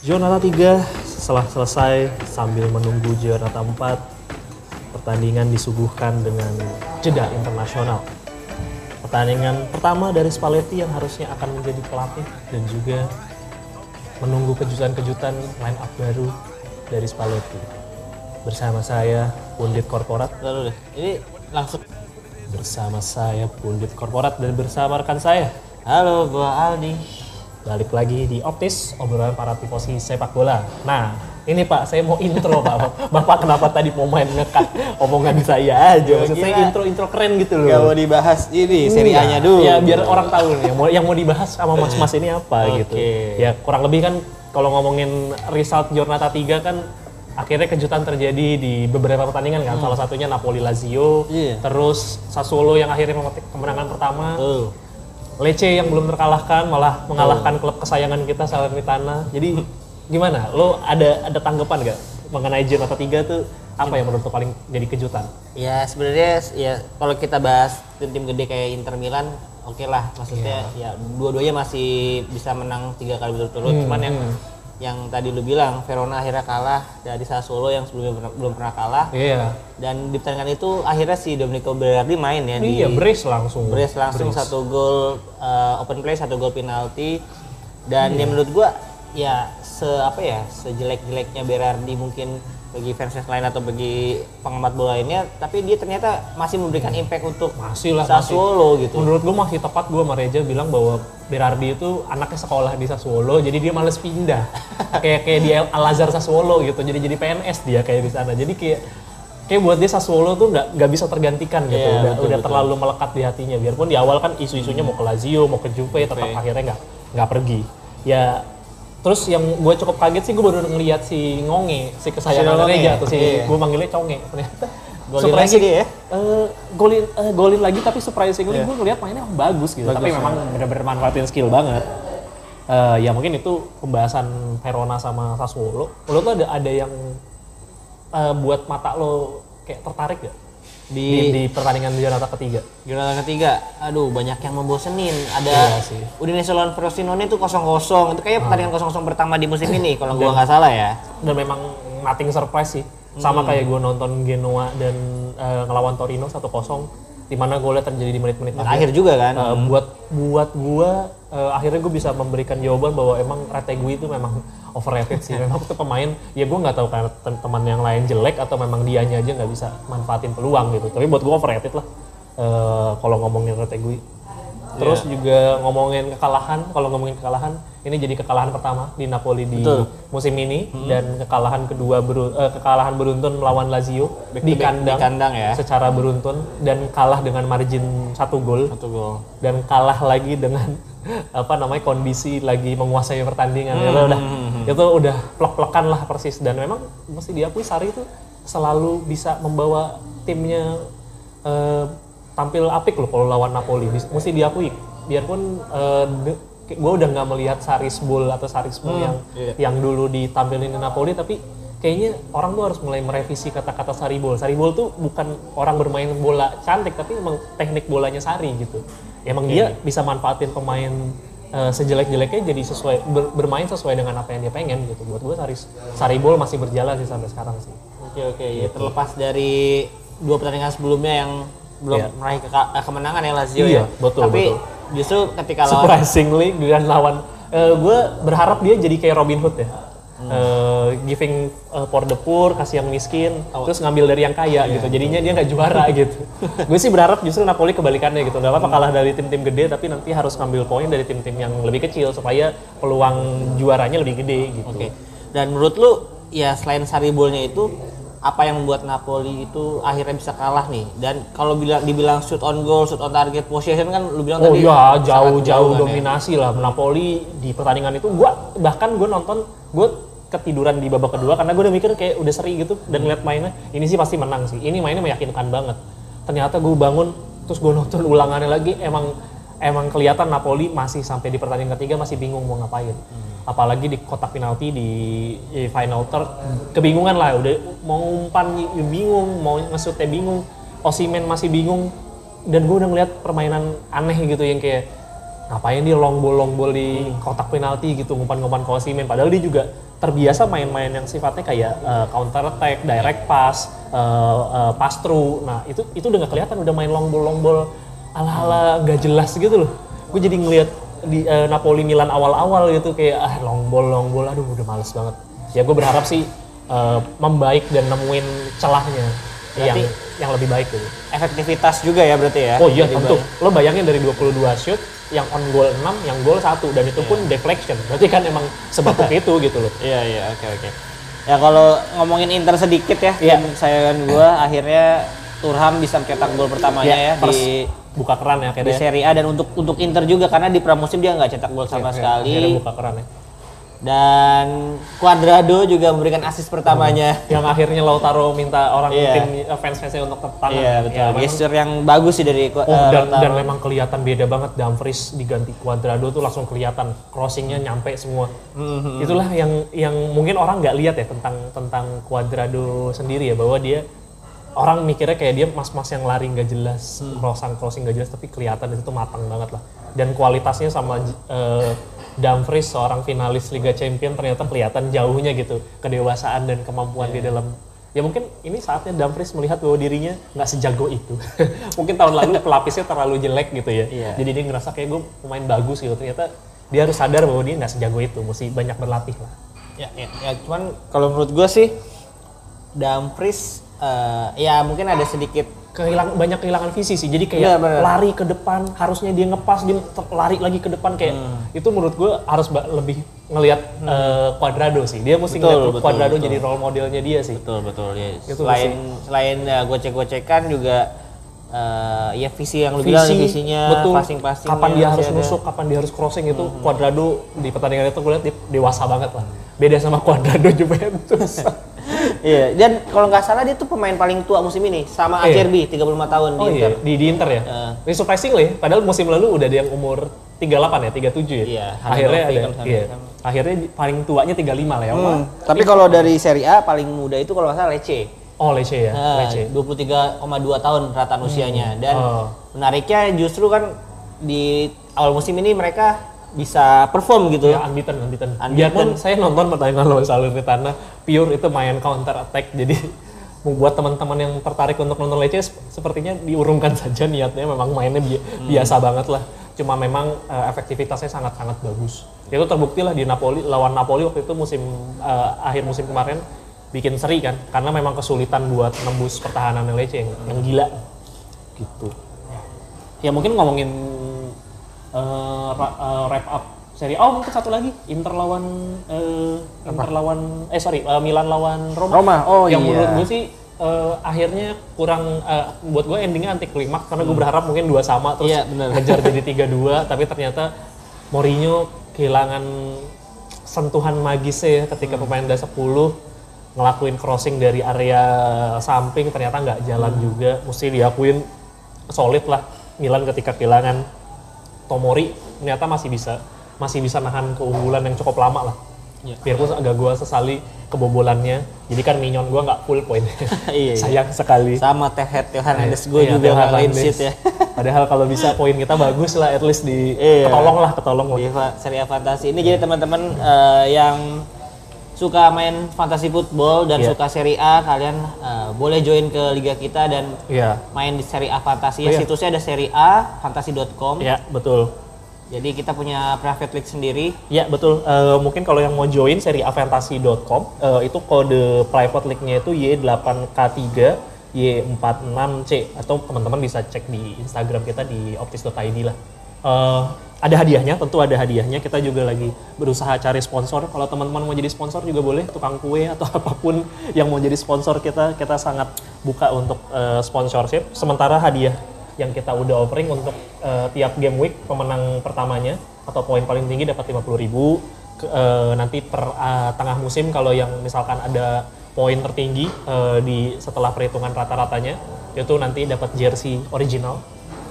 Giornata 3 setelah selesai sambil menunggu Giornata 4 pertandingan disuguhkan dengan jeda internasional. Pertandingan pertama dari Spalletti yang harusnya akan menjadi pelatih dan juga menunggu kejutan-kejutan line up baru dari Spalletti. Bersama saya Pundit Korporat Lalu deh, ini langsung. bersama saya Pundit Korporat dan bersama rekan saya Halo, gua Aldi. Balik lagi di Optis obrolan para tifosi sepak bola. Nah ini Pak saya mau intro Pak. Bapak kenapa tadi mau main ngekat omongan saya aja? Maksud saya kira- intro intro keren gitu loh. Gak mau dibahas ini seri A-nya dulu. Ya biar orang tahu nih yang mau, yang mau dibahas sama Mas Mas ini apa Oke. gitu. Ya kurang lebih kan kalau ngomongin result Giornata 3 kan akhirnya kejutan terjadi di beberapa pertandingan kan. Salah satunya Napoli Lazio, Hmm. Iya. terus Sassuolo yang akhirnya memetik kemenangan pertama. Tuh. Lecce yang belum terkalahkan malah mengalahkan klub kesayangan kita Salernitana. Jadi gimana? Lo ada ada tanggapan gak mengenai Giornata 3 tuh apa yang menurut lo paling jadi kejutan? Ya sebenarnya ya kalau kita bahas tim-tim gede kayak Inter Milan, oke lah. Maksudnya ya dua-duanya masih bisa menang tiga kali berturut-turut. Cuman yang yang tadi lu bilang Verona akhirnya kalah dari Sassuolo yang sebelumnya pernah- belum pernah kalah. Iya. Dan di pertandingan itu akhirnya si Domenico Berardi main ya di Iya, brace langsung. brace langsung satu gol uh, open play satu gol penalti dan yang menurut gua ya se apa ya sejelek-jeleknya Berardi mungkin bagi fans fans lain atau bagi pengamat bola lainnya tapi dia ternyata masih memberikan impact untuk Masih lah, masih. Sassuolo gitu Menurut gue masih tepat gue sama Reja bilang bahwa Berardi itu anaknya sekolah di Sassuolo, jadi dia males pindah. kayak kayak di Al Azhar Sassuolo gitu, jadi jadi PNS dia kayak di sana. Jadi kayak kayak buat dia Sassuolo tuh nggak nggak bisa tergantikan gitu, Iya, udah, betul, udah betul. terlalu melekat di hatinya. Biarpun di awal kan isu-isunya mau ke Lazio, mau ke Juve, tetap akhirnya nggak nggak pergi. Ya terus yang gue cukup kaget sih gue baru ngeliat si Ngonge, si kesayangan Ngonge, Reja tuh si iya. gue manggilnya Conge ternyata. Golin lagi dia ya? Eh, golin eh, golin lagi tapi surprisingly gue ngeliat mainnya bagus gitu tapi memang benar-benar manfaatin skill banget. Eh, ya mungkin itu pembahasan Verona sama Sassuolo. Lo tuh ada ada yang eh, buat mata lo kayak tertarik gak di, Di- di pertandingan di Giornata ketiga Giornata ketiga, aduh banyak yang membosenin. Ada Iya sih. Udinese lawan Frosinone itu kosong-kosong. Itu kayak pertandingan kosong-kosong pertama di musim ini kalau gua nggak salah ya. dan memang nothing surprise sih sama kayak gue nonton Genoa dan eh, ngelawan Torino 1-0 di mana golnya terjadi di menit-menit akhir Akhir juga kan. Uh, buat buat gua uh, akhirnya gue bisa memberikan jawaban bahwa emang Retegui itu memang overrated sih. Memang itu pemain ya gue nggak tahu karena tem- teman yang lain jelek atau memang dianya aja nggak bisa manfaatin peluang gitu. Tapi buat gue overrated lah uh, kalau ngomongin Retegui. Terus juga ngomongin kekalahan, kalau ngomongin kekalahan, ini jadi kekalahan pertama di Napoli di Betul. musim ini dan kekalahan kedua beru- eh, kekalahan beruntun melawan Lazio di back kandang, di kandang ya. secara beruntun dan kalah dengan margin satu gol. Satu gol. dan kalah lagi dengan apa namanya kondisi lagi menguasai pertandingan. Hmm, itu udah itu udah plek-plekan lah persis. Dan memang mesti diakui Sari itu selalu bisa membawa timnya eh, tampil apik loh kalau lawan Napoli mesti diakui biarpun gue udah nggak melihat Sarisbul atau Sarisbul yang yang dulu ditampilin di Napoli tapi kayaknya orang tuh harus mulai merevisi kata-kata Saribol. Saribol tuh bukan orang bermain bola cantik tapi emang teknik bolanya Sari gitu. Emang dia bisa manfaatin pemain eh, sejelek-jeleknya jadi sesuai ber- bermain sesuai dengan apa yang dia pengen gitu. Buat gue Sari Saribol masih berjalan sih sampai sekarang sih. Oke oke ya terlepas dari dua pertandingan sebelumnya yang belum Iya. meraih keka- eh, kemenangan ya Lazio Iya, ya. betul, Tapi betul. justru ketika lawan Surprisingly dengan lawan gue berharap dia jadi kayak Robin Hood ya. Eh, giving eh, for the poor, kasih yang miskin, terus ngambil dari yang kaya gitu. Jadinya dia nggak juara gitu. gue sih berharap justru Napoli kebalikannya gitu. Gak apa-apa kalah dari tim-tim gede, tapi nanti harus ngambil poin dari tim-tim yang lebih kecil supaya peluang juaranya lebih gede gitu. Oke. Dan menurut lu ya selain Saribolnya itu apa yang membuat Napoli itu akhirnya bisa kalah nih? Dan kalau bilang dibilang shoot on goal, shoot on target possession kan lu bilang Oh tadi iya, sangat jauh-jauh kan ya? dominasi lah Napoli di pertandingan itu. Gua bahkan gue nonton, gue ketiduran di babak kedua karena gue udah mikir kayak udah seri gitu dan ngeliat mainnya, ini sih pasti menang sih. Ini mainnya meyakinkan banget. Ternyata gue bangun, terus gue nonton ulangannya lagi, emang emang kelihatan Napoli masih sampai di pertandingan ketiga masih bingung mau ngapain. Apalagi di kotak penalti di, di final third, kebingungan lah. Udah mau umpan y- bingung, mau ngesutnya bingung, Osimen masih bingung. Dan gue udah ngeliat permainan aneh gitu yang kayak ngapain dia long ball long ball di kotak penalti gitu ngumpan-ngumpan ke Osimhen padahal dia juga terbiasa main-main yang sifatnya kayak uh, counter attack, direct pass, uh, uh, pass through. Nah itu itu udah nggak kelihatan, udah main long ball long ball ala-ala nggak jelas gitu loh. Gue jadi ngelihat di uh, Napoli Milan awal-awal gitu kayak ah long ball long ball, aduh udah males banget. Ya gue berharap sih uh, membaik dan nemuin celahnya yang Berarti yang lebih baik gitu. Efektivitas juga ya berarti ya. Oh iya tentu. Lo bayangin dari 22 shoot, yang on goal 6, yang goal 1 dan itu pun deflection. Berarti kan emang sebatuk itu gitu loh. Iya iya oke oke. Ya kalau ngomongin Inter sedikit ya, Iya. tim sayangan gua akhirnya Turham bisa mencetak gol pertamanya ya, pers- di buka keran ya di akhirnya. Serie A dan untuk untuk Inter juga karena di pramusim dia nggak cetak gol sama Iya, sekali Akhirnya buka keran ya. dan Cuadrado juga memberikan assist pertamanya. Yang akhirnya Lautaro minta orang Iya. tim eh, fans-fansnya untuk tepuk tangan. Iya betul. Ya, Gesture yang bagus sih dari Oh, eh, dan, Lautaro. dan memang kelihatan beda banget Dumfries diganti Cuadrado tuh langsung kelihatan crossingnya nyampe semua. Mhm. Itulah yang yang mungkin orang nggak lihat ya tentang tentang Cuadrado sendiri ya bahwa dia orang mikirnya kayak dia mas-mas yang lari nggak jelas, Hmm. crossing crossing nggak jelas tapi kelihatan itu tuh matang banget lah. Dan kualitasnya sama eh, Dumfries seorang finalis Liga Champion ternyata kelihatan jauhnya gitu kedewasaan dan kemampuan Iya. di dalam ya mungkin ini saatnya Dumfries melihat bahwa dirinya nggak sejago itu. mungkin tahun lalu pelapisnya terlalu jelek gitu ya. Iya. Jadi dia ngerasa kayak gue pemain bagus gitu. Ternyata dia harus sadar bahwa dia nggak sejago itu, mesti banyak berlatih lah. Ya, ya, ya, cuman kalau menurut gua sih Dumfries eh, ya mungkin ada sedikit Kehilang, banyak kehilangan visi sih. Jadi Iya, kayak bener. lari ke depan, harusnya dia ngepas, dia lari lagi ke depan kayak Hmm. itu menurut gue harus lebih ngelihat eh, Cuadrado sih. Dia mesti Betul, ngeliat betul, Cuadrado betul. jadi role modelnya dia sih. betul betul ya. Itu selain selain ya, gocek-gocekan juga eh, ya visi yang lu bilang Visi, visinya betul. passing-passing Kapan dia harus nusuk, kapan dia harus crossing itu Hmm. Cuadrado di pertandingan itu gue lihat dewasa banget lah. Beda sama Cuadrado Juventus. Iya, dan kalau nggak salah dia tuh pemain paling tua musim ini sama Iya. Acerbi 35 tahun di Oh Inter. iya, di, di Inter ya? Heeh. Ini surprisingly, padahal musim lalu udah ada yang umur 38 ya, 37 ya? Iya, akhirnya ada, kan sama- iya. sama. Akhirnya di- paling tuanya 35 lah ya. Hmm, Tapi kalau dari Serie A paling muda itu kalau nggak salah Lecce. Oh Lecce ya, Nah, Lecce. 23,2 tahun rata usianya dan Oh. menariknya justru kan di awal musim ini mereka bisa perform gitu. Ya, unbeaten, unbeaten. Unbeaten. Biarpun saya nonton pertandingan lawan Salernitana, pure itu main counter attack, jadi membuat teman-teman yang tertarik untuk nonton Lecce sep- sepertinya diurungkan saja niatnya memang mainnya bi- Hmm. biasa banget lah. Cuma memang eh, efektivitasnya sangat-sangat bagus. Itu terbukti lah di Napoli lawan Napoli waktu itu musim eh, akhir musim kemarin bikin seri kan karena memang kesulitan buat nembus pertahanan Lecce yang, yang gila gitu. Ya mungkin ngomongin ra- eh, wrap up seri. Oh mungkin satu lagi Inter lawan eh, Inter lawan eh sorry eh, Milan lawan Roma. Roma, oh yang iya. menurut gue sih eh, akhirnya kurang eh, buat gue endingnya anti klimaks karena gue berharap mungkin dua sama terus Hmm. Iya, ngejar jadi 3-2 tapi ternyata Mourinho kehilangan sentuhan magisnya ya ketika Hmm. pemain udah 10 ngelakuin crossing dari area samping ternyata nggak jalan Hmm. juga mesti diakuin solid lah Milan ketika kehilangan Tomori ternyata masih bisa masih bisa nahan keunggulan yang cukup lama lah Iya. biarpun agak gua sesali kebobolannya jadi kan minyon gua nggak full point Iya, iya. sayang sekali Sama Tehet Hernandez gue Iya, juga nggak clean sheet ya. padahal kalau bisa poin kita bagus lah at least di Iya. ketolong lah ketolong lah di fa- Serie A Fantasi ini jadi teman-teman eh, yang suka main fantasi football dan Iya. suka Serie A kalian eh, boleh join ke liga kita dan iya main di Serie A Fantasi Oh, ya iya. situsnya ada Serie A fantasi.com ya betul jadi kita punya private league sendiri Ya betul. Eh, mungkin kalau yang mau join seri avantasi.com eh, itu kode private league-nya itu Y8K3 Y46C atau teman-teman bisa cek di Instagram kita di optis.id lah. Eh, ada hadiahnya, tentu ada hadiahnya. Kita juga lagi berusaha cari sponsor. Kalau teman-teman mau jadi sponsor juga boleh, tukang kue atau apa pun yang mau jadi sponsor kita, kita sangat buka untuk eh, sponsorship. Sementara hadiah yang kita udah offering untuk eh, tiap game week pemenang pertamanya atau poin paling tinggi dapat 50.000 ribu nanti per eh, tengah musim kalau yang misalkan ada poin tertinggi eh, di setelah perhitungan rata-ratanya itu nanti dapat jersey original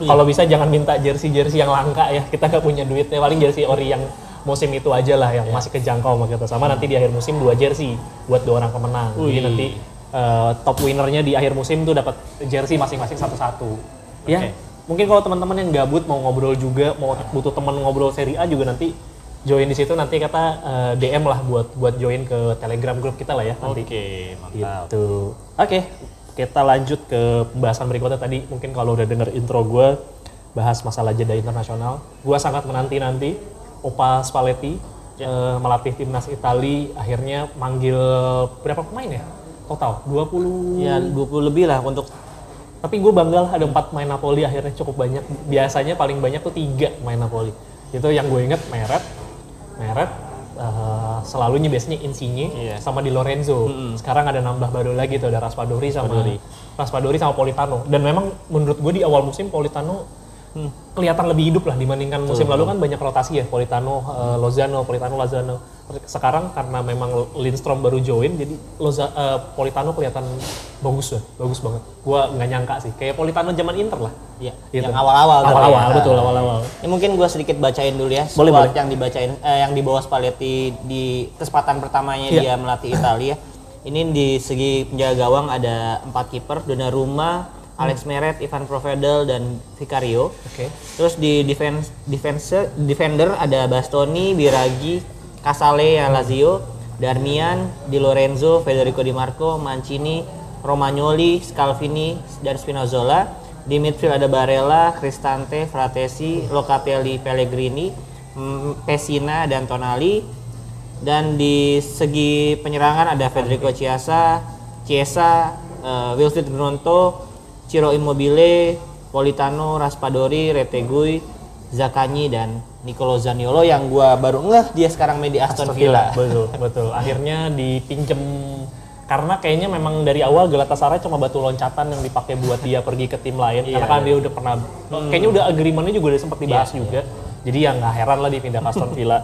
kalau bisa jangan minta jersey jersey yang langka ya kita nggak punya duitnya paling jersey ori yang musim itu aja lah yang masih kejangkau sama kita sama nanti di akhir musim dua jersey buat dua orang pemenang jadi Wih. nanti eh, top winernya di akhir musim tuh dapat jersey masing-masing satu-satu ya Oke. mungkin kalau teman-teman yang gabut mau ngobrol juga mau butuh teman ngobrol seri A juga nanti join di situ nanti kata eh, DM lah buat buat join ke Telegram grup kita lah ya nanti. Oke, mantap. Gitu. Oke, kita lanjut ke pembahasan berikutnya tadi. Mungkin kalau udah denger intro gue bahas masalah jeda internasional, gue sangat menanti-nanti Opa Spalletti eh, melatih timnas Itali akhirnya manggil berapa pemain ya? Total 20 Ya 20 lebih lah untuk tapi gue bangga lah ada empat main Napoli akhirnya cukup banyak. Biasanya paling banyak tuh tiga main Napoli. Itu yang gue inget Meret, Meret, selalunya biasanya Insigne Iya. sama Di Lorenzo. Sekarang ada nambah baru lagi tuh ada Raspadori sama Raspadori sama Politano. Dan memang menurut gue di awal musim Politano kelihatan lebih hidup lah dibandingkan musim lalu kan banyak rotasi ya Politano, eh, Lozano, Politano, Lozano. Sekarang karena memang Lindstrom baru join jadi Loza, eh, Politano kelihatan bagus lah, bagus banget. Gua nggak nyangka sih, kayak Politano zaman Inter lah. ya, Gitu. yang awal-awal tuh Awal-awal, ya. betul awal-awal. Ini mungkin gue sedikit bacain dulu ya Boleh, boleh. yang dibacain eh, yang dibawa Spalletti di kesempatan pertamanya Iya. dia melatih Italia. Ini di segi penjaga gawang ada empat kiper, Donnarumma, Alex Meret, Ivan Provedel dan Vicario. Oke. Terus di defense defense defender ada Bastoni, Biragi, Casale yang Lazio, Darmian, Di Lorenzo, Federico Di Marco, Mancini, Romagnoli, Scalvini dan Spinazzola. Di midfield ada Barella, Cristante, Fratesi, Locatelli, Pellegrini, Pessina dan Tonali. Dan di segi penyerangan ada Federico Chiesa, Chiesa, eh, Wilfried Gnonto, Ciro Immobile, Politano, Raspadori, Retegui, Zakanyi dan Nicolo Zaniolo yang gua baru ngeh dia sekarang main di Aston, Villa. betul, betul. Akhirnya dipinjem karena kayaknya memang dari awal Galatasaray cuma batu loncatan yang dipakai buat dia pergi ke tim lain karena kan dia udah pernah kayaknya udah agreementnya juga udah sempat dibahas juga jadi ya nggak heran lah dia pindah ke Aston Villa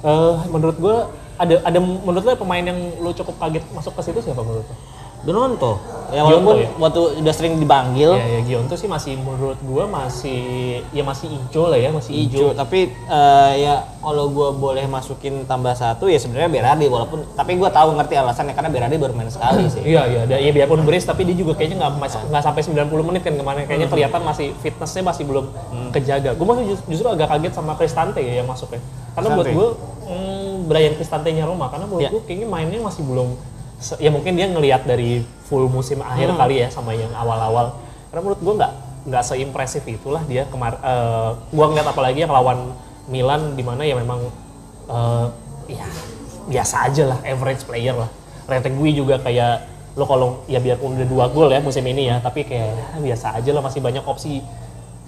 Eh, menurut gue ada ada menurut lo pemain yang lo cukup kaget masuk ke situ siapa menurut lo? Dononto. Ya Gionto walaupun ya? waktu udah sering dipanggil Ya, ya Gionto sih masih menurut gue masih ya masih hijau lah ya masih hijau. tapi eh, ya kalau gua boleh masukin tambah satu ya sebenarnya Berardi walaupun tapi gua tahu ngerti alasannya karena Berardi baru main sekali sih. Iya iya, ya biarpun brace tapi dia juga kayaknya nggak nggak sampai 90 menit kan kemarin kayaknya kelihatan masih fitnessnya masih belum kejaga. Gue masih just- justru agak kaget sama Cristante ya yang masuk ya. Karena buat Cristante. gue hmm, Brian Cristante-nya Roma karena menurut Ya. gue kayaknya mainnya masih belum ya mungkin dia ngelihat dari full musim akhir kali ya sama yang awal-awal. Karena menurut gue nggak nggak seimpresif itulah dia kemar eh, gua ngeliat apalagi yang lawan Milan di mana ya memang eh, ya biasa aja lah average player lah Retegui juga kayak lo kalau ya biarpun udah dua gol ya musim ini ya tapi kayak ya, biasa aja lah masih banyak opsi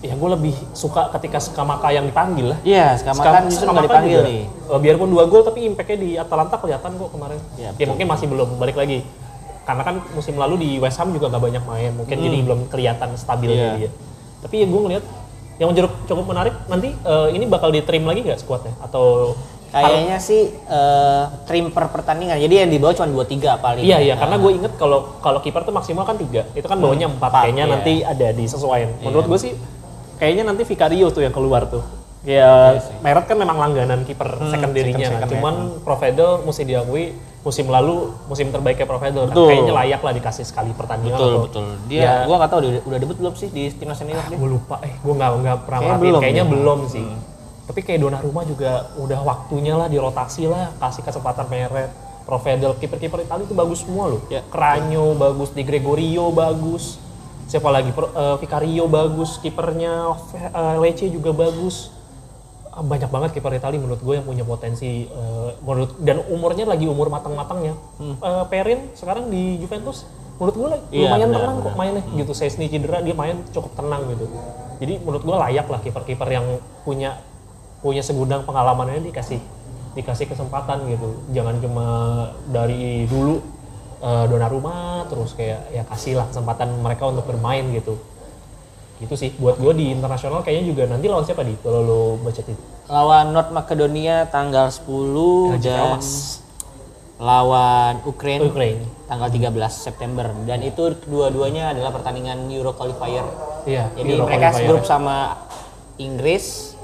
ya gue lebih suka ketika Skamaka yang dipanggil lah Iya, sekarang kan justru nggak Skamaka dipanggil juga, nih. eh, biarpun dua gol tapi impactnya di Atalanta kelihatan kok kemarin Ya, ya, mungkin masih belum balik lagi karena kan musim lalu di West Ham juga nggak banyak main mungkin jadi belum kelihatan stabilnya Hmm. Iya. dia tapi ya gue ngeliat yang cukup cukup menarik nanti eh, ini bakal di trim lagi nggak squadnya atau Kayaknya sih eh, trim per pertandingan. Jadi yang di bawah cuma 2 3 paling. Iya iya karena gue inget kalau kalau kiper tuh maksimal kan tiga itu kan bawahnya empat empat, kayaknya iya. nanti ada disesuaikan. Menurut gue sih kayaknya nanti Vicario tuh yang keluar tuh. Ya Meret kan memang langganan kiper secondary-nya second- kan. second, Cuman Provedel mesti diakui musim lalu musim terbaiknya Provedel kan. Kayaknya layak lah dikasih sekali pertandingan Betul, atau- betul. Ya. Dia gua nggak tahu dia udah debut belum sih di timnas senior dia. gue lupa eh gue nggak nggak pernah merhatiin. belum kayaknya ya. belum sih tapi kayak Donnarumma juga udah waktunya lah dirotasi lah kasih kesempatan Meret Provedel kiper-kiper Italia itu bagus semua loh Ya. Cranyo bagus Di Gregorio bagus siapa lagi? Eh, Vicario bagus kipernya eh, Lecce juga bagus. Ah, banyak banget kiper Italia menurut gue yang punya potensi eh, menurut dan umurnya lagi umur matang-matangnya. Eh, Perin sekarang di Juventus menurut gue Hmm. Iya, lumayan tenang kok mainnya. Gitu Sesni cedera dia main cukup tenang gitu. Jadi menurut gue layak lah kiper-kiper yang punya punya segudang pengalamannya dikasih dikasih kesempatan gitu. Jangan cuma dari dulu eh, Donnarumma terus kayak ya kasih lah kesempatan mereka untuk bermain gitu gitu sih buat gue di internasional kayaknya juga nanti lawan siapa di kalau lo baca itu Lawan North Makedonia tanggal 10 Raja dan Elmas. lawan Ukraine Ukraine tanggal 13 September dan itu kedua-duanya adalah pertandingan Euro Qualifier. iya Jadi Euro mereka qualifier. grup sama Inggris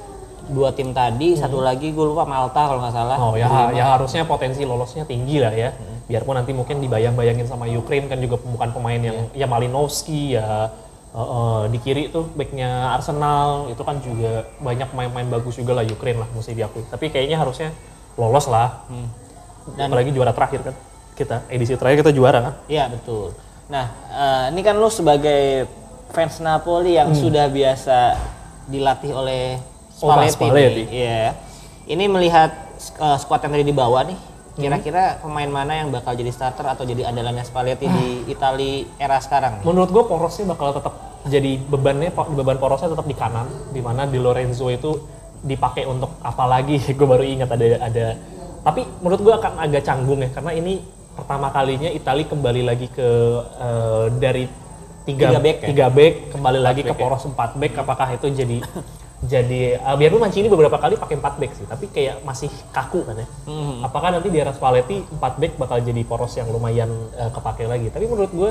dua tim tadi, satu lagi gue lupa Malta kalau nggak salah. Oh ya, ya harusnya potensi lolosnya tinggi lah ya. Biarpun nanti mungkin dibayang-bayangin sama Ukraine kan juga bukan pemain yang ya Malinowski ya Eh, eh, di kiri tuh backnya Arsenal itu kan juga banyak main-main bagus juga lah Ukraine lah mesti diakui. Tapi kayaknya harusnya lolos lah. Dan- Apalagi juara terakhir kan kita edisi terakhir kita juara kan. Iya betul. Nah eh, ini kan lu sebagai fans Napoli yang Hmm. sudah biasa dilatih oleh Oh, Spalletti. Spalletti. nih. Iya. Ini melihat eh, squad yang tadi dibawa nih. Kira-kira pemain mana yang bakal jadi starter atau jadi andalannya Spalletti di Ah. Italia era sekarang? nih? Menurut gue porosnya bakal tetap jadi bebannya beban porosnya tetap di kanan, di mana di Lorenzo itu dipakai untuk apa lagi? gue baru ingat ada ada. Tapi menurut gue akan agak canggung ya karena ini pertama kalinya Italia kembali lagi ke eh, dari tiga, Tiga back ya? tiga back kembali lagi ke back ya? poros empat back. Apakah itu jadi jadi uh, biarpun Mancini beberapa kali pakai empat back sih, tapi kayak masih kaku kan ya. Hmm. Apakah nanti di era Spalletti 4 back bakal jadi poros yang lumayan uh, kepake lagi? Tapi menurut gue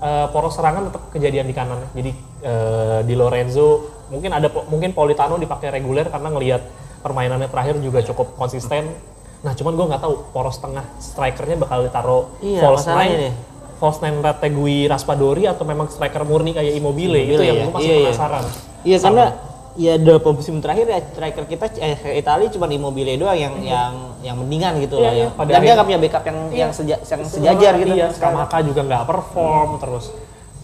uh, poros serangan tetap kejadian di kanan. ya. Jadi uh, di Lorenzo mungkin ada mungkin Politano dipakai reguler karena ngelihat permainannya terakhir juga cukup konsisten. Nah, cuman gue nggak tahu poros tengah strikernya bakal ditaruh Iya, false nine, nih. false nine Retegui Raspadori atau memang striker murni kayak Immobile, itu Immobile yang ya? gue masih Iya, iya. penasaran. Iya Sama. karena ya dalam musim terakhir ya striker kita eh Italia cuma Immobile doang yang yang yang mendingan gitu Iya, loh iya. Pada dan dia akhir- nggak punya backup yang yang, seja, yang sejajar gitu. Iya, Skamaka juga nggak perform terus.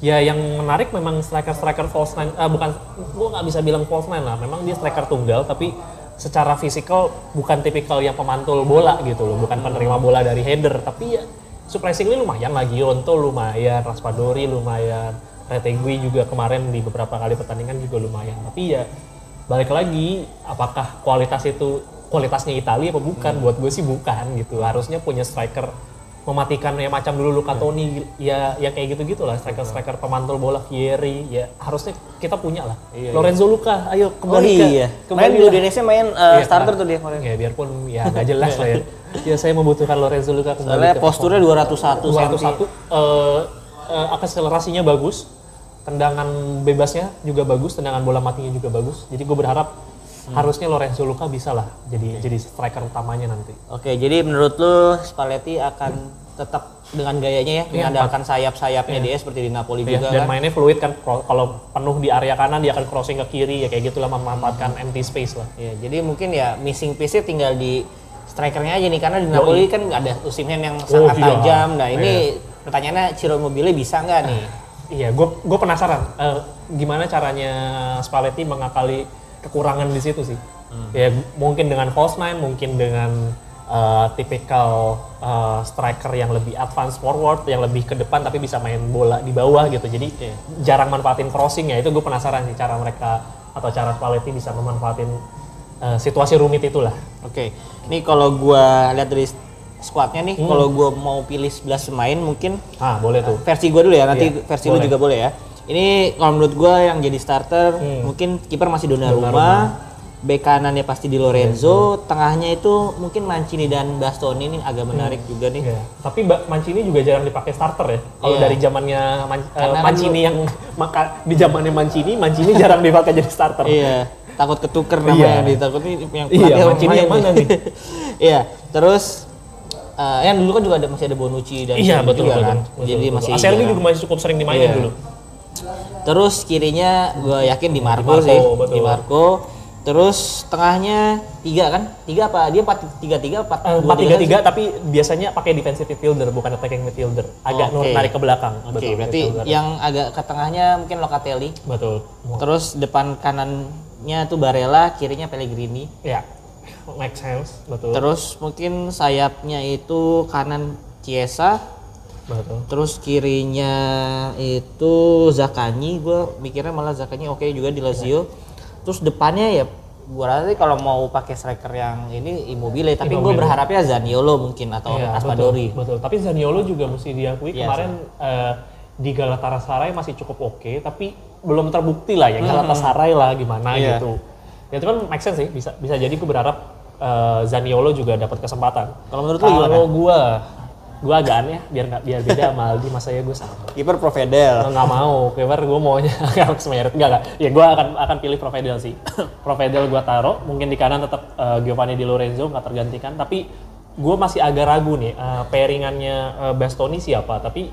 Ya yang menarik memang striker-striker false nine, ah, bukan, gua nggak bisa bilang false nine lah. Memang dia striker tunggal, tapi secara fisikal bukan tipikal yang pemantul bola gitu loh, bukan penerima bola dari header. Tapi ya surprisingly lumayan lah, Gionto lumayan, Raspadori lumayan, Retegui juga kemarin di beberapa kali pertandingan juga lumayan. Tapi ya balik lagi, apakah kualitas itu kualitasnya Italia apa bukan? Buat gue sih bukan gitu. Harusnya punya striker mematikan ya macam dulu Luka Toni ya ya kayak gitu gitulah striker striker pemantul bola Fieri ya harusnya kita punya lah Lorenzo Luka ayo Oh kembali ke- iya. Kembali di lah. Indonesia main eh, Iya, starter nah, tuh dia kemarin. ya biarpun ya nggak jelas lah ya ya saya membutuhkan Lorenzo Luka kembali Soalnya ke posturnya 201 cm. 201 eh eh, akselerasinya bagus tendangan bebasnya juga bagus tendangan bola matinya juga bagus. Jadi gue berharap harusnya Lorenzo Luka bisa lah jadi jadi striker utamanya nanti. Oke, jadi menurut lu Spalletti akan tetap dengan gayanya ya, mengandalkan sayap-sayapnya dia seperti di Napoli Iya, juga dan kan. mainnya fluid kan kalau penuh di area kanan dia akan crossing ke kiri ya kayak gitulah memanfaatkan empty space lah. Ya, jadi mungkin ya missing piece-nya tinggal di strikernya aja nih karena di Napoli kan ada Osimhen yang sangat iya. tajam. Nah, ini pertanyaannya Ciro Immobile bisa nggak nih? iya gue gue penasaran. Eh, gimana caranya Spalletti mengakali kekurangan di situ sih? Ya gu- mungkin dengan false nine mungkin dengan eh, tipikal eh, striker yang lebih advance forward yang lebih ke depan tapi bisa main bola di bawah gitu. Jadi jarang manfaatin crossing ya. Itu gue penasaran sih cara mereka atau cara Spalletti bisa memanfaatin eh, situasi rumit itulah. Oke, ini kalau gua lihat dari squadnya nih, kalau gua mau pilih 11 pemain mungkin ah boleh tuh versi gua dulu ya, nanti Iya, versi lu boleh. juga boleh ya. Ini kalau menurut gua yang jadi starter mungkin kiper masih Donnarumma, bek kanannya pasti di Lorenzo, tengahnya itu mungkin Mancini dan Bastoni ini agak menarik juga nih. Iya. Tapi Mancini juga jarang dipakai starter ya. Kalau Iya. dari zamannya Man- eh, Karena kan Mancini yang maka di zamannya Mancini, Mancini jarang dipakai jadi starter. Iya, takut ketuker Iya. namanya ditakut ini yang Iya, pelatih Mancini yang mana nih? Iya, terus eh, yang dulu kan juga ada masih ada Bonucci dan Iya betul juga betul. kan. betul, Jadi betul. masih Acerbi jarang. juga masih cukup sering dimainin Iya. dulu. Terus kirinya gue yakin di Marco, Marco, sih, betul. di Marco. Terus tengahnya tiga kan? Tiga apa? Dia empat tiga tiga empat Eh, dua, Empat tiga tiga tapi biasanya pakai defensive midfielder bukan attacking midfielder. Agak Oke. narik ke belakang. Oke, Betul, berarti midfielder. yang agak ke tengahnya mungkin Locatelli. betul. Terus depan kanannya tuh Barella, kirinya Pellegrini. Ya, make sense. Betul. Terus mungkin sayapnya itu kanan Chiesa, betul. terus kirinya itu Zakani. Gue mikirnya malah Zakani oke juga di Lazio. Terus depannya ya gue rasa sih kalau mau pakai striker yang ini Immobile, tapi gue berharapnya Zaniolo mungkin atau Iya, Raspadori. Betul, betul. Tapi Zaniolo juga mesti diakui Iya, kemarin eh, di Galatasaray masih cukup oke, tapi belum terbukti lah ya Galatasaray lah gimana Iya. gitu. Ya itu kan make sense sih, bisa bisa jadi gue berharap eh, Zaniolo juga dapat kesempatan. Kalau menurut lu gimana? Kalau gue, gue agak aneh biar nggak biar beda sama Aldi, masa ya gue sama. Kiper Provedel. nggak mau, kiper gue maunya Alex Meret enggak enggak. Ya gue akan akan pilih Provedel sih. Provedel gue taruh, mungkin di kanan tetap eh, Giovanni Di Lorenzo nggak tergantikan. Tapi gue masih agak ragu nih eh, pairingannya eh, Bastoni siapa. Tapi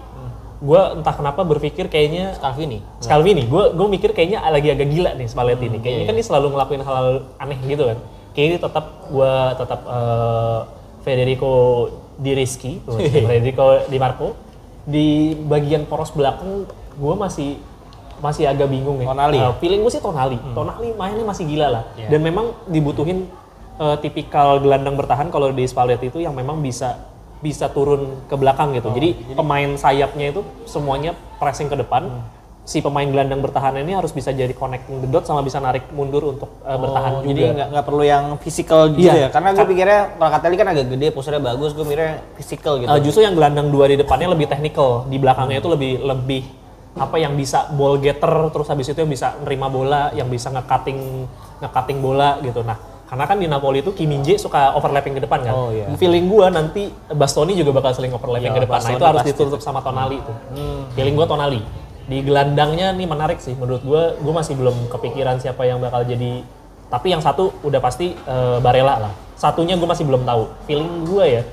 gue entah kenapa berpikir kayaknya Scalvini. Scalvini, gue gue mikir kayaknya lagi agak gila nih Spalletti Hmm, nih. Kayaknya iya. kan dia selalu ngelakuin hal-hal aneh gitu kan. Dia tetap gue tetap eh, Federico Di Rizky, Federico Di Marco di bagian poros belakang gue masih masih agak bingung nih. Tonali ya? Eh, feeling gue sih Tonali. Tonali mainnya masih gila lah. Iya. Dan memang dibutuhin eh, tipikal gelandang bertahan kalau di Spalletti itu yang memang bisa bisa turun ke belakang gitu. Oh, jadi, pemain sayapnya itu semuanya pressing ke depan. Hmm. Si pemain gelandang bertahan ini harus bisa jadi connecting the dot sama bisa narik mundur untuk eh, bertahan Oh, juga. Jadi nggak nggak perlu yang physical gitu Iya. ya. Karena gue pikirnya kalau Katelli kan agak gede, posturnya bagus, gue mikirnya physical gitu. Eh, justru yang gelandang dua di depannya lebih technical, di belakangnya itu lebih lebih apa yang bisa ball getter terus habis itu yang bisa nerima bola, yang bisa nge-cutting nge-cutting bola gitu. Nah, karena kan di Napoli itu Kim Min-jae suka overlapping ke depan kan. Oh, iya. Feeling gua nanti Bastoni juga bakal sering overlapping Iya, ke depan. Nah, itu harus ditutup sama Tonali itu. Feeling gua Tonali. Di gelandangnya nih menarik sih menurut gua. Gua masih belum kepikiran siapa yang bakal jadi tapi yang satu udah pasti eh, Barella lah. Satunya gue masih belum tahu. Feeling gue ya,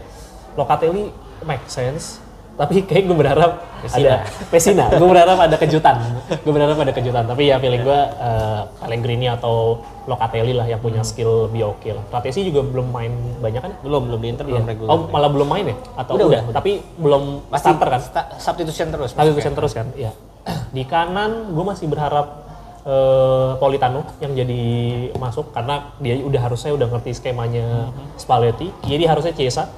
Locatelli make sense. Tapi kayak gue berharap ada Pesina. gue berharap ada kejutan. gue berharap ada kejutan. Tapi ya feeling gue eh, Pellegrini atau Locatelli lah yang punya skill lebih oke lah. Ratesi juga belum main banyak kan? belum belum di Inter belum regular. Oh malah belum main ya? Atau Udah, udah? udah. Tapi belum starter kan? Sta- substitution terus. Substitution terus kan? Iya. Di kanan gue masih berharap eh, Politano yang jadi masuk karena dia udah harusnya udah ngerti skemanya Spalletti. Jadi harusnya Chiesa.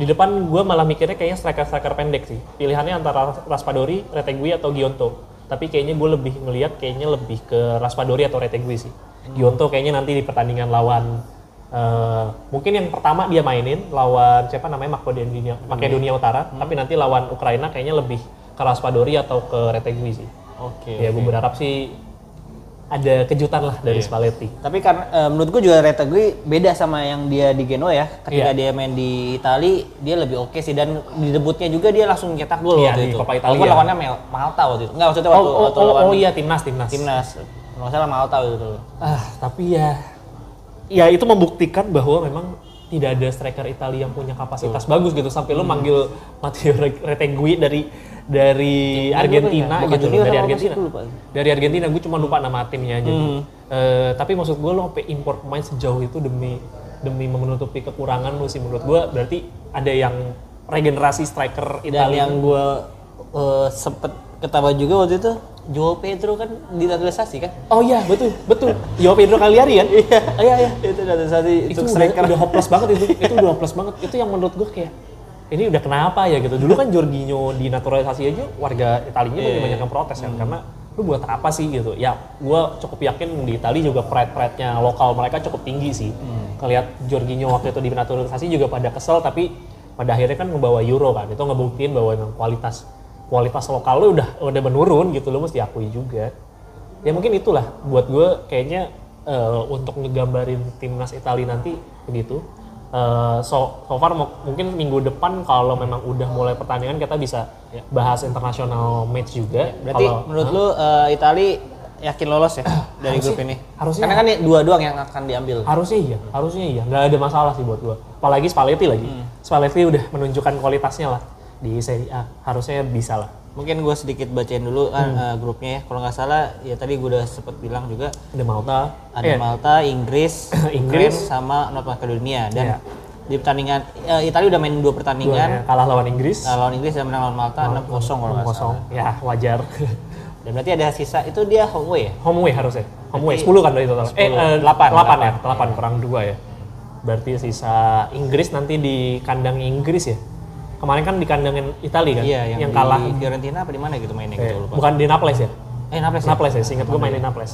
Di depan gue malah mikirnya kayaknya striker-striker pendek sih. Pilihannya antara Raspadori, Retegui atau Gionto. Tapi kayaknya gue lebih ngelihat kayaknya lebih ke Raspadori atau Retegui sih. Gionto kayaknya nanti di pertandingan lawan eh, mungkin yang pertama dia mainin lawan siapa namanya Makedonia, Makedonia Utara, tapi nanti lawan Ukraina kayaknya lebih Raspadori atau ke Retegui sih. Oke. Ya gue berharap sih ada kejutan lah dari Spalletti. Tapi karena eh, menurut gue juga Retegui beda sama yang dia di Genoa ya. Ketika Iya. dia main di Itali, dia lebih oke sih dan di debutnya juga dia langsung cetak gol Iya, waktu di itu. Coppa Italia. Walaupun lawannya Malta waktu itu. Enggak maksudnya Oh, waktu, oh, waktu oh, lawan oh iya timnas timnas. timnas. Kalau nggak salah Malta waktu itu. Ah tapi ya, ya itu membuktikan bahwa memang tidak ada striker Italia yang punya kapasitas bagus gitu sampai Hmm. lu manggil Matteo Retegui dari dari Argentina Bukan gitu dari? Argentina. Lupa. dari Argentina gue cuma lupa nama timnya aja. Eh, tapi maksud gue lo sampai import pemain sejauh itu demi demi menutupi kekurangan lu sih menurut gue berarti ada yang regenerasi striker Dan Italia. yang gue eh, sempet ketawa juga waktu itu, Joao Pedro kan dinaturalisasi kan? oh iya betul betul. Yo Pedro Cagliari kan? Iya. Iya iya. Itu naturalisasi itu untuk udah, striker. udah hopeless banget itu. Itu udah hopeless banget. Itu yang menurut gue kayak ini udah kenapa ya? Gitu. Dulu kan Jorginho dinaturalisasi aja warga Italinya Iya, lebih banyak yang protes kan karena lu buat apa sih? Gitu. Ya gue cukup yakin di Itali juga pride pride nya lokal mereka cukup tinggi sih. Kelihat Jorginho waktu itu dinaturalisasi juga pada kesel tapi pada akhirnya kan ngebawa Euro kan. Itu ngebuktiin bahwa memang kualitas kualitas lokal lu udah udah menurun gitu lu mesti akui juga. Ya mungkin itulah buat gue kayaknya eh, untuk ngegambarin timnas Italia nanti begitu Eh, so, so far mungkin minggu depan kalau memang udah mulai pertandingan kita bisa bahas internasional match juga Berarti Kalau- menurut lu eh, Itali yakin lolos ya dari grup ini? harusnya. Karena kan ini dua doang yang akan diambil. harusnya iya harusnya iya nggak ada masalah sih buat gue apalagi Spalletti lagi Hmm. Spalletti udah menunjukkan kualitasnya lah di Serie A harusnya bisa lah Mungkin gue sedikit bacain dulu kan eh, grupnya ya. Kalau nggak salah ya tadi gue udah sempet bilang juga ada Malta. ada Eh, Malta, Inggris, Inggris. Ukraine, sama North Macedonia. Dan di pertandingan eh, Italia udah main dua pertandingan. dua- kalah lawan Inggris. Nah, lawan Inggris dan menang lawan Malta 6-0 kalau nggak salah. 0-0 ya wajar. Dan berarti ada sisa itu dia home away ya? home away harusnya. Home Berarti 10 kan dari total. Eh 10. eh, 8 Delapan, 8 ya? delapan. 8 kurang 2 ya. Berarti sisa Inggris nanti di kandang Inggris ya kemarin kan di kandang Italia kan Iya, yang, yang di kalah. Fiorentina apa di mana gitu mainnya eh, gitu lupa. bukan di Naples ya? Eh, Naples ya? Naples ya seingat gue main di Naples.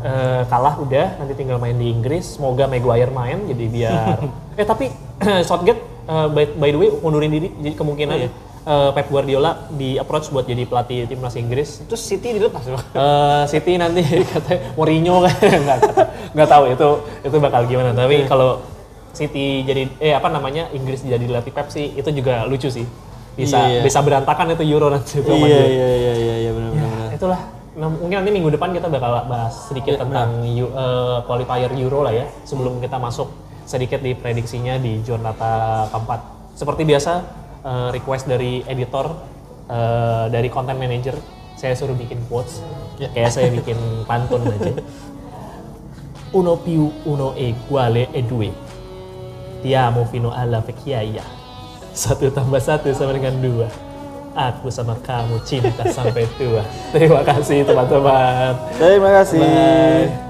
Eh, kalah udah nanti tinggal main di Inggris. Semoga Maguire main jadi biar eh tapi Southgate eh, by, by the way mundurin diri jadi kemungkinan Oh, iya. eh, Pep Guardiola di approach buat jadi pelatih timnas Inggris. Terus City dilepas loh. Eh, City nanti katanya Mourinho kan. Nggak nggak tahu itu itu bakal gimana. Tapi kalau City jadi eh apa namanya Inggris jadi latih Pep sih itu juga lucu sih. Bisa Iya, iya. bisa berantakan itu Euro nanti itu iya iya iya iya iya benar benar. itulah. Nah, mungkin nanti minggu depan kita bakal bahas sedikit tentang Eu- eh, qualifier Euro lah ya sebelum kita masuk sedikit di prediksinya di Jornata keempat. Seperti biasa eh, request dari editor eh, dari content manager saya suruh bikin quotes. Ya. kayak saya bikin pantun aja. Uno più uno e uguale e due ti amo fino alla vecchiaia satu tambah satu sama dengan dua aku sama kamu cinta sampai tua terima kasih teman-teman Terima kasih. Bye.